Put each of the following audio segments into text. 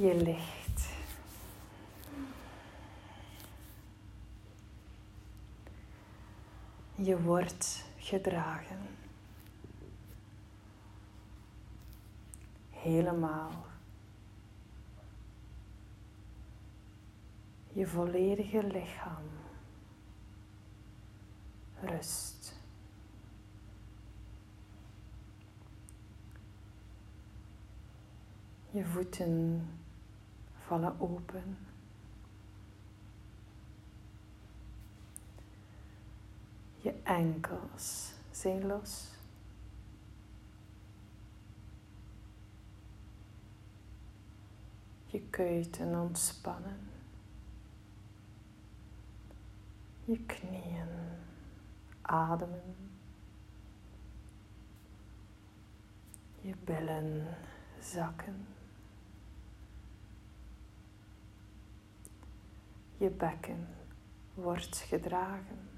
Je ligt. Je wordt gedragen. Helemaal. Je volledige lichaam. Rust. Je voeten vallen open. Je enkels zijn los. Je kuiten ontspannen. Je knieën ademen. Je billen zakken. Je bekken wordt gedragen.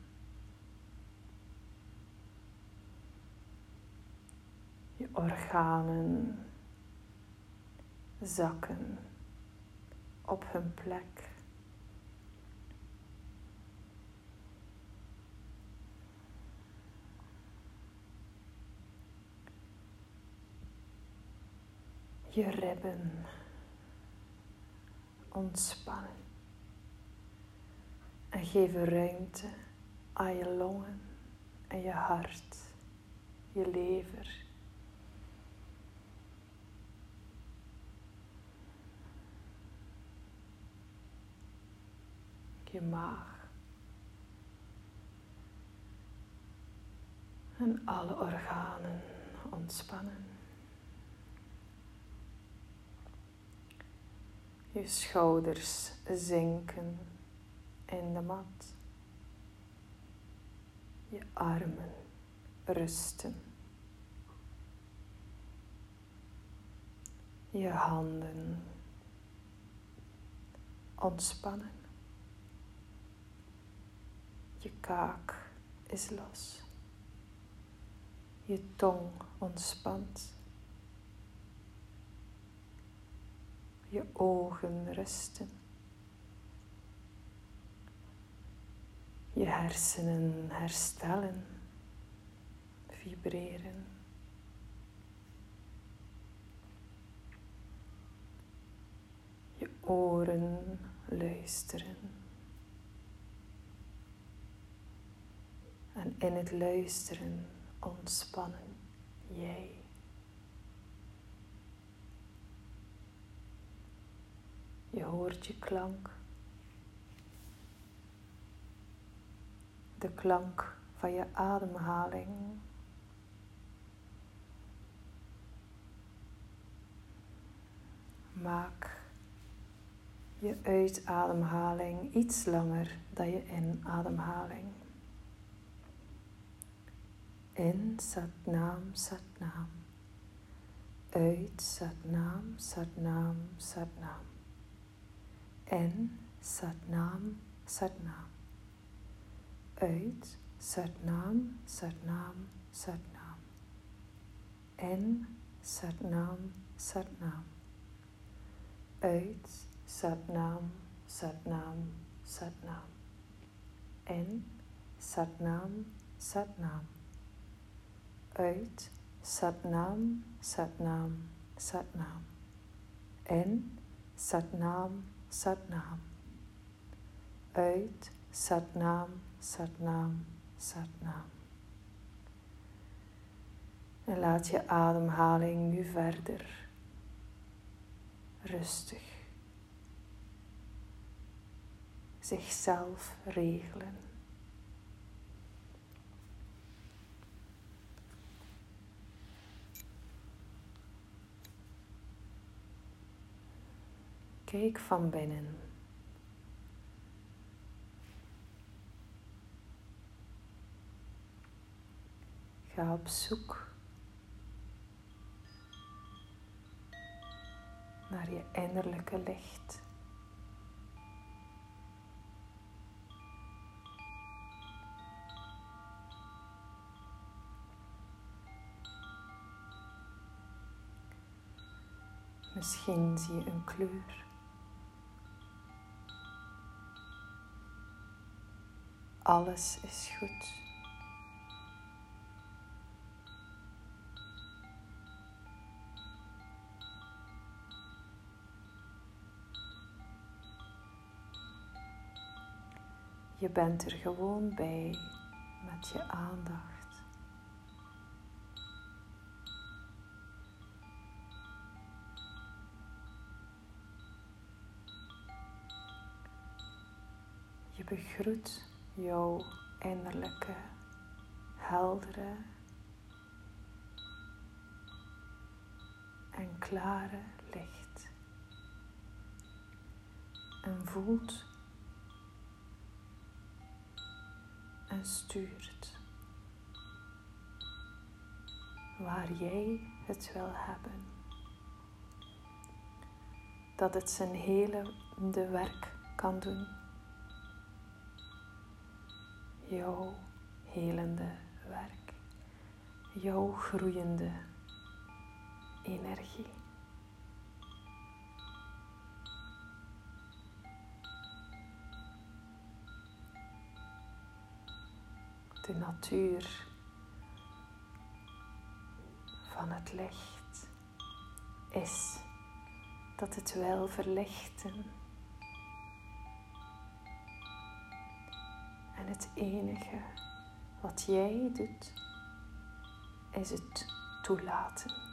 Je organen zakken op hun plek. Je ribben ontspannen en geven ruimte aan je longen en je hart, je lever. Je maag. En alle organen ontspannen. Je schouders zinken in de mat. Je armen rusten. Je handen ontspannen. Je kaak is los. Je tong ontspant. Je ogen rusten. Je hersenen herstellen, vibreren. Je oren luisteren. En in het luisteren ontspannen jij. Je hoort je klank. De klank van je ademhaling. Maak je uitademhaling iets langer dan je inademhaling. In Satnam Satnam. Uit Satnam Satnam Satnam. In Satnam Satnam. Uit Satnam Satnam Satnam. In Satnam Satnam. Uit Satnam Satnam Satnam. In Satnam Satnam uit Satnam, Satnam, Satnam. In Satnam, Satnam. Uit Satnam, Satnam, Satnam. En laat je ademhaling nu verder rustig zichzelf regelen. Kijk van binnen. Op zoek naar je innerlijke licht. Misschien zie je een kleur. Alles is goed. Je bent er gewoon bij met je aandacht. Je begroet jouw innerlijke, heldere en klare licht. En voelt en stuurt waar jij het wil hebben. Dat het zijn hele de werk kan doen. Jouw helende werk. Jouw groeiende energie. De natuur van het licht is dat het wil verlichten. En het enige wat jij doet, is het toelaten.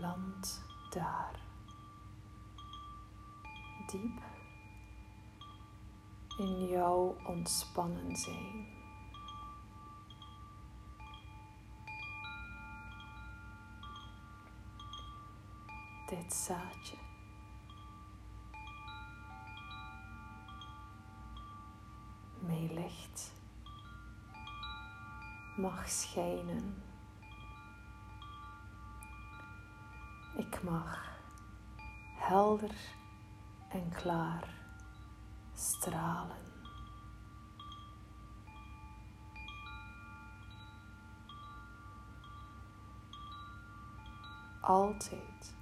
Beland daar. Diep in jouw ontspannen zijn. Dit zaadje. Mee licht mag schijnen. Ik mag helder en klaar stralen. Altijd.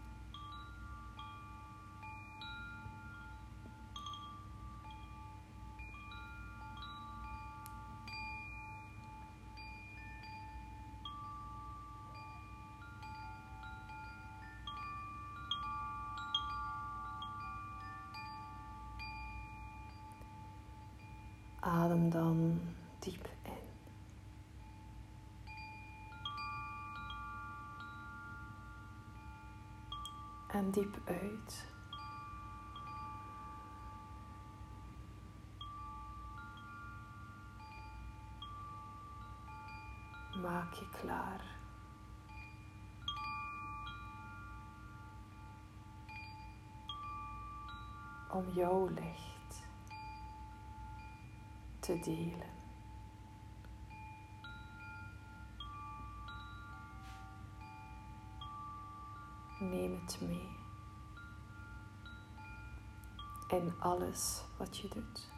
Adem dan diep in. En diep uit. Maak je klaar. Om jouw licht te delen. Neem het mee in alles wat je doet.